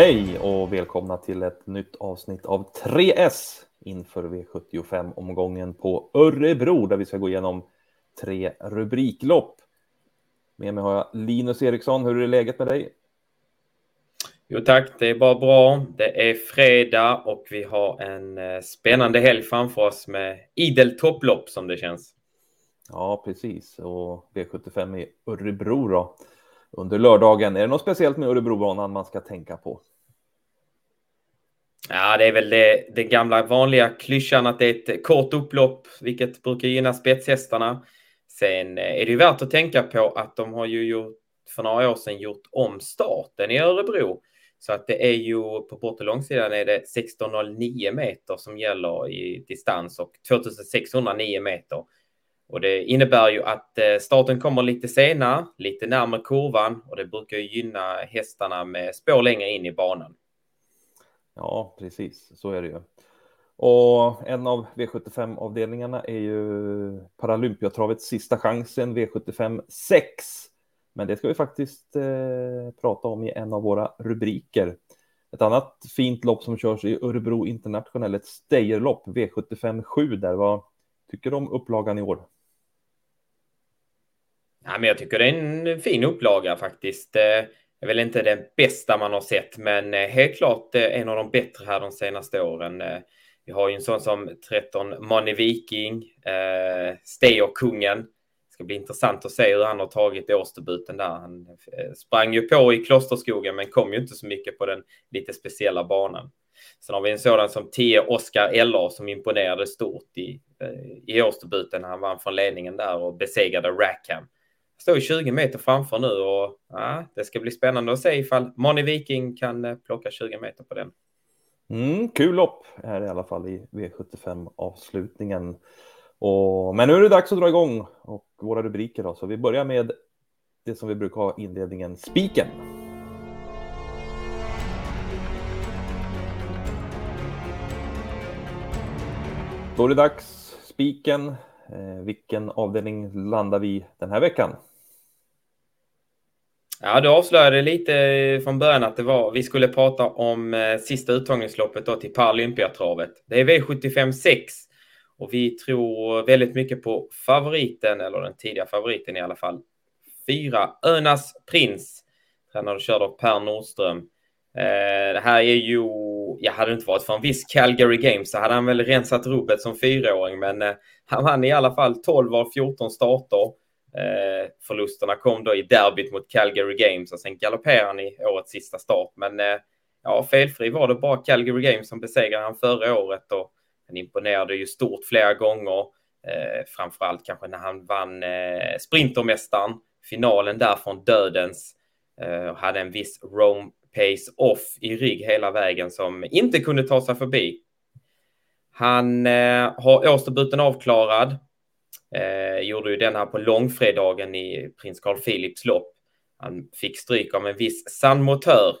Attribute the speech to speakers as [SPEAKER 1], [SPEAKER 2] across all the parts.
[SPEAKER 1] Hej och välkomna till ett nytt avsnitt av 3S inför V75-omgången på Örebro där vi ska gå igenom tre rubriklopp. Med mig har jag Linus Eriksson. Hur är läget med dig?
[SPEAKER 2] Jo tack, det är bara bra. Det är fredag och vi har en eh, spännande helg framför oss med idel topplopp som det känns.
[SPEAKER 1] Ja, precis. Och V75 i Örebro då under lördagen. Är det något speciellt med Örebrobanan man ska tänka på?
[SPEAKER 2] Ja, det är väl det, det gamla vanliga klyschan att det är ett kort upplopp, vilket brukar gynna spetshästarna. Sen eh, är det ju värt att tänka på att de har ju gjort, för några år sedan gjort om starten i Örebro. Så att det är ju på bort och långsidan är det 1609 meter som gäller i distans och 2609 meter. Och det innebär ju att eh, starten kommer lite senare, lite närmare kurvan och det brukar gynna hästarna med spår längre in i banan.
[SPEAKER 1] Ja, precis, så är det ju. Och en av V75-avdelningarna är ju Paralympiatravets sista chansen, V75 6. Men det ska vi faktiskt eh, prata om i en av våra rubriker. Ett annat fint lopp som körs i Örebro International, ett Steyerlopp, V75 7 där. Vad tycker du om upplagan i år?
[SPEAKER 2] Ja, men jag tycker det är en fin upplaga faktiskt. Det är väl inte den bästa man har sett, men eh, helt klart eh, en av de bättre här de senaste åren. Vi har ju en sån som 13 Money Viking, eh, Steyer-kungen. Det ska bli intressant att se hur han har tagit årsdebuten där. Han sprang ju på i Klosterskogen, men kom ju inte så mycket på den lite speciella banan. Sen har vi en sådan som 10 Oscar Eller som imponerade stort i, i årsdebuten. Han vann från ledningen där och besegrade Rackham står 20 meter framför nu och ja, det ska bli spännande att se ifall Moni Viking kan eh, plocka 20 meter på den.
[SPEAKER 1] Mm, kul lopp är det i alla fall i V75 avslutningen. Och, men nu är det dags att dra igång och våra rubriker då, så vi börjar med det som vi brukar ha inledningen, spiken. Då är det dags, spiken. Eh, vilken avdelning landar vi den här veckan?
[SPEAKER 2] Ja, du avslöjade lite från början att det var, vi skulle prata om eh, sista uttagningsloppet då till Paralympiatravet. Det är V75 6 och vi tror väldigt mycket på favoriten, eller den tidiga favoriten i alla fall. Fyra, Önas Prins, tränad och körd av Per Nordström. Eh, det här är ju, jag hade inte varit för en viss Calgary Games så hade han väl rensat rubbet som fyraåring, men eh, han vann i alla fall 12 av 14 starter. Eh, förlusterna kom då i derbyt mot Calgary Games och sen galopperade han i årets sista start. Men eh, ja, felfri var det bara Calgary Games som besegrade han förra året och han imponerade ju stort flera gånger. Eh, framförallt kanske när han vann eh, Sprintermästaren, finalen där från dödens eh, och hade en viss Rome Pace off i rygg hela vägen som inte kunde ta sig förbi. Han eh, har årsdebuten avklarad Eh, gjorde ju den här på långfredagen i prins Carl Philips lopp. Han fick stryk av en viss sandmotör.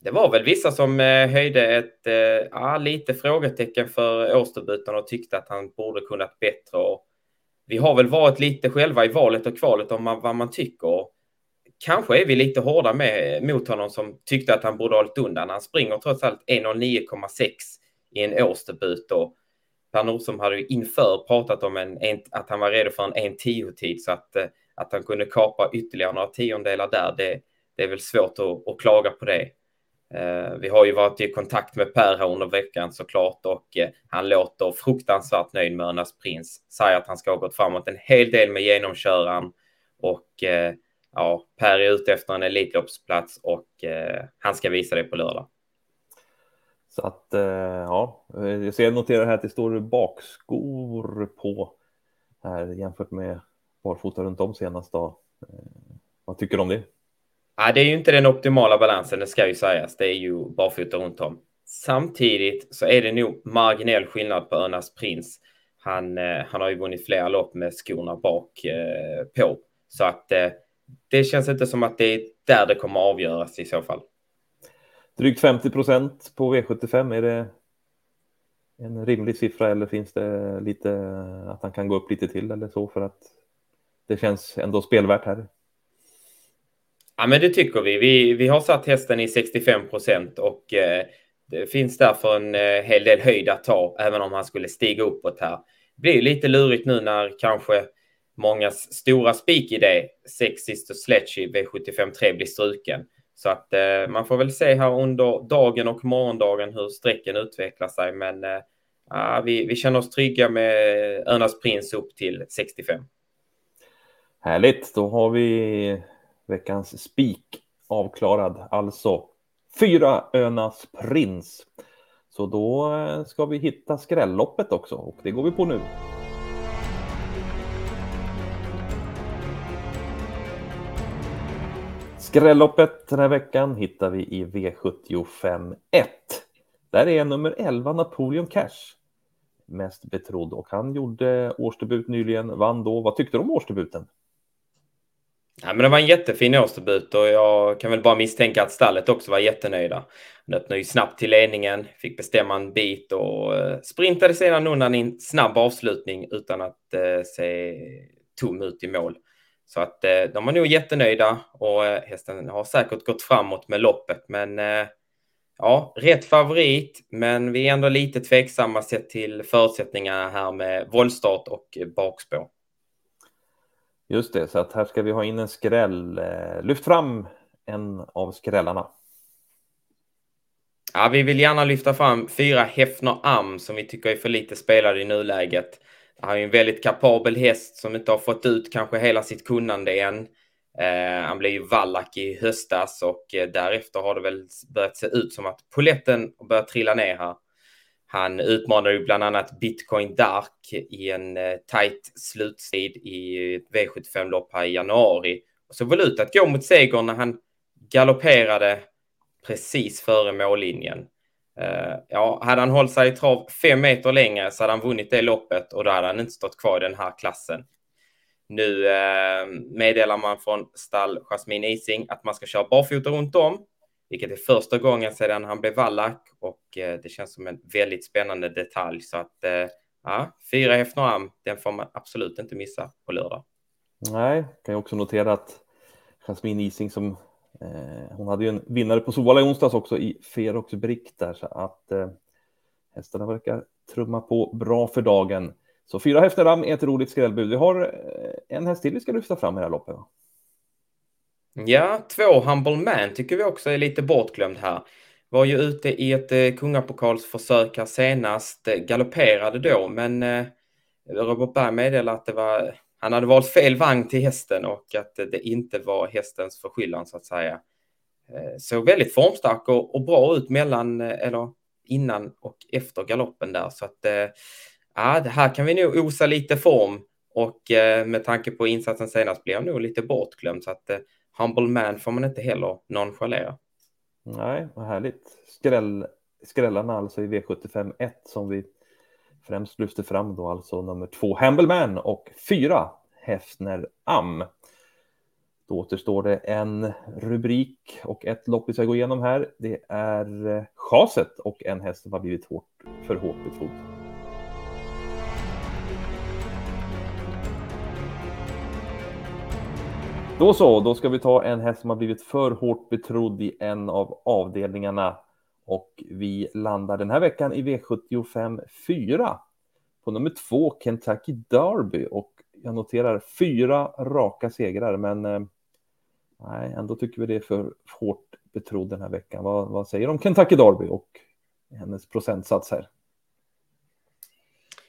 [SPEAKER 2] Det var väl vissa som eh, höjde ett eh, ah, lite frågetecken för årsdebuten och tyckte att han borde kunnat bättre. Och vi har väl varit lite själva i valet och kvalet om vad man tycker. Kanske är vi lite hårda med, mot honom som tyckte att han borde ha hållit undan. Han springer trots allt 1.09,6 i en årsdebut och Per Nordström hade ju inför pratat om en, en, att han var redo för en 1.10-tid så att, eh, att han kunde kapa ytterligare några tiondelar där, det, det är väl svårt att, att klaga på det. Eh, vi har ju varit i kontakt med Per här under veckan såklart och eh, han låter fruktansvärt nöjd med Örnas Prins. Säger att han ska ha gått framåt en hel del med genomköraren och ja, Per är ute efter en Elitloppsplats och han ska visa det på lördag.
[SPEAKER 1] Så att eh, ja, jag ser noterar här att det står bakskor på här jämfört med barfota runt om senast. Då. Eh, vad tycker du om det?
[SPEAKER 2] Ja, det är ju inte den optimala balansen, det ska ju sägas. Det är ju barfota runt om. Samtidigt så är det nog marginell skillnad på Önas Prins. Han, eh, han har ju vunnit flera lopp med skorna bak eh, på. Så att eh, det känns inte som att det är där det kommer avgöras i så fall.
[SPEAKER 1] Drygt 50 procent på V75, är det en rimlig siffra eller finns det lite att han kan gå upp lite till eller så för att det känns ändå spelvärt här?
[SPEAKER 2] Ja, men det tycker vi. Vi, vi har satt hästen i 65 procent och eh, det finns därför en eh, hel del höjd att ta, även om han skulle stiga uppåt här. Det blir lite lurigt nu när kanske mångas stora spikidé, Sexist och i V75 3 blir struken. Så att eh, man får väl se här under dagen och morgondagen hur strecken utvecklar sig. Men eh, vi, vi känner oss trygga med Önas Prins upp till 65.
[SPEAKER 1] Härligt, då har vi veckans spik avklarad. Alltså fyra Önas Prins. Så då eh, ska vi hitta skrälloppet också och det går vi på nu. Skrälloppet den här veckan hittar vi i V75 1. Där är nummer 11 Napoleon Cash mest betrodd och han gjorde årsdebut nyligen, vann då. Vad tyckte du om årsdebuten?
[SPEAKER 2] Ja, men det var en jättefin årsdebut och jag kan väl bara misstänka att stallet också var jättenöjda. Han öppnade ju snabbt till ledningen, fick bestämma en bit och eh, sprintade sedan undan i en snabb avslutning utan att eh, se tom ut i mål. Så att eh, de var nog jättenöjda och eh, hästen har säkert gått framåt med loppet. Men eh, ja, rätt favorit, men vi är ändå lite tveksamma sett till förutsättningarna här med våldstart och bakspår.
[SPEAKER 1] Just det, så att här ska vi ha in en skräll. Lyft fram en av skrällarna.
[SPEAKER 2] Ja, vi vill gärna lyfta fram fyra Hefner Am som vi tycker är för lite spelade i nuläget. Han är en väldigt kapabel häst som inte har fått ut kanske hela sitt kunnande än. Eh, han blev ju vallack i höstas och eh, därefter har det väl börjat se ut som att poletten börjar trilla ner här. Han utmanade ju bland annat Bitcoin Dark i en eh, tight slutstid i ett V75-lopp här i januari. Och så väl ut att gå mot seger när han galopperade precis före mållinjen. Uh, ja, hade han hållit sig i trav fem meter längre så hade han vunnit det loppet och då hade han inte stått kvar i den här klassen. Nu uh, meddelar man från stall Jasmin Ising att man ska köra barfota runt om vilket är första gången sedan han blev vallack och eh, det känns som en väldigt spännande detalj. Så att eh, ja, fyra Hefneram, den får man absolut inte missa på lördag.
[SPEAKER 1] Nej, kan jag också notera att Jasmin Ising som eh, hon hade ju en vinnare på Solvalla i onsdags också i Ferox Brick där så att eh, hästarna verkar trumma på bra för dagen. Så fyra Hefneram är ett roligt skrällbud. Vi har eh, en häst till vi ska lyfta fram i det här loppet. Va?
[SPEAKER 2] Ja, två Humble Man tycker vi också är lite bortglömd här. Var ju ute i ett eh, kungapokalsförsök här senast, eh, galopperade då, men eh, Robert Berg meddelade att det var, han hade valt fel vagn till hästen och att det inte var hästens förskyllan så att säga. Eh, såg väldigt formstark och, och, bra ut mellan, eh, eller innan och efter galoppen där, så att ja, det här kan vi nog osa lite form och med tanke på insatsen senast blir han nog lite bortglömd så att Humble Man får man inte heller nonchalera.
[SPEAKER 1] Nej, vad härligt. Skräll, skrällarna alltså i V75 1 som vi främst lyfter fram då alltså nummer två Humble Man och fyra Hefner Am. Då återstår det en rubrik och ett lopp vi ska gå igenom här. Det är eh, chaset och en häst som har blivit hårt, för hårt betrodd. Då så, då ska vi ta en häst som har blivit för hårt betrodd i en av avdelningarna och vi landar den här veckan i V75 4 på nummer två Kentucky Derby och jag noterar fyra raka segrar, men eh, nej, ändå tycker vi det är för hårt betrodd den här veckan. Vad, vad säger du om Kentucky Derby och hennes procentsats här?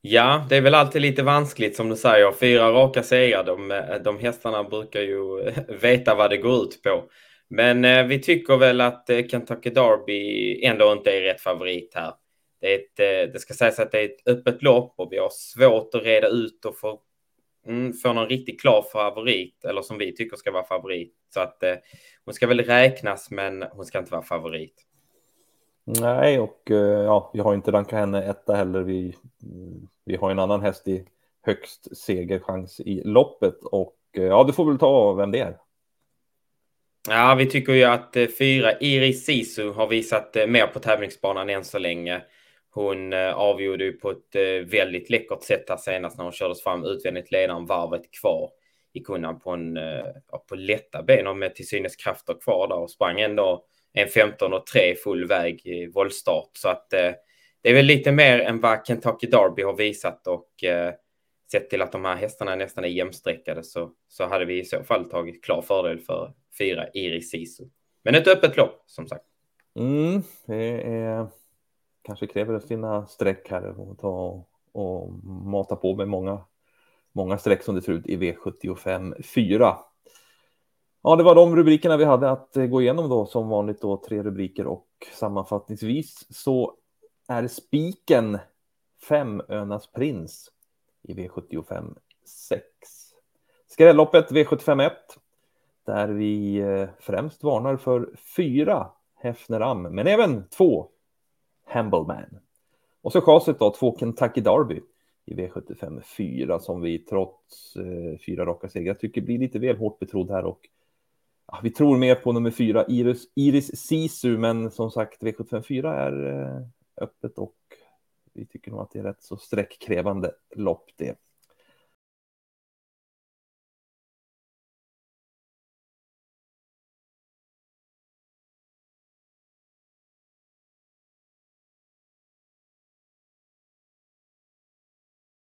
[SPEAKER 2] Ja, det är väl alltid lite vanskligt som du säger. Fyra raka segrar, de, de hästarna brukar ju veta vad det går ut på. Men eh, vi tycker väl att eh, Kentucky Derby ändå inte är rätt favorit här. Det, är ett, eh, det ska sägas att det är ett öppet lopp och vi har svårt att reda ut och få, mm, få någon riktigt klar favorit, eller som vi tycker ska vara favorit. Så att eh, hon ska väl räknas, men hon ska inte vara favorit.
[SPEAKER 1] Nej, och eh, ja, vi har inte rankat henne etta heller. Vi, vi har en annan häst i högst segerchans i loppet och eh, ja, du får väl ta vem det är.
[SPEAKER 2] Ja, vi tycker ju att eh, fyra Iris Sisu har visat mer på tävlingsbanan än så länge. Hon eh, avgjorde ju på ett eh, väldigt läckert sätt här senast när hon kördes fram utvändigt ledaren varvet kvar. gick undan på, en, eh, på lätta ben och med till synes krafter kvar där och sprang ändå en 15 och 3 full väg i voltstart. Så att det är väl lite mer än vad Kentucky Derby har visat och sett till att de här hästarna nästan är jämsträckade så, så hade vi i så fall tagit klar fördel för fyra Iris Sisu. Men ett öppet lopp som sagt.
[SPEAKER 1] Mm, det är, kanske kräver sina streck här och ta och mata på med många, många streck som det ser ut i V75 4. Ja, det var de rubrikerna vi hade att eh, gå igenom då som vanligt då tre rubriker och sammanfattningsvis så är spiken fem Önas prins i V75 6. Skrälloppet V75 1 där vi eh, främst varnar för fyra Hefner Am, men även två Hambleman. Och så chaset då, två Kentucky Derby i V75 4 som vi trots eh, fyra raka segrar tycker blir lite väl hårt betrodd här och ja, vi tror mer på nummer fyra Iris, Iris Sisu, men som sagt V75 4 är eh, öppet och vi tycker nog att det är rätt så sträckkrävande lopp det.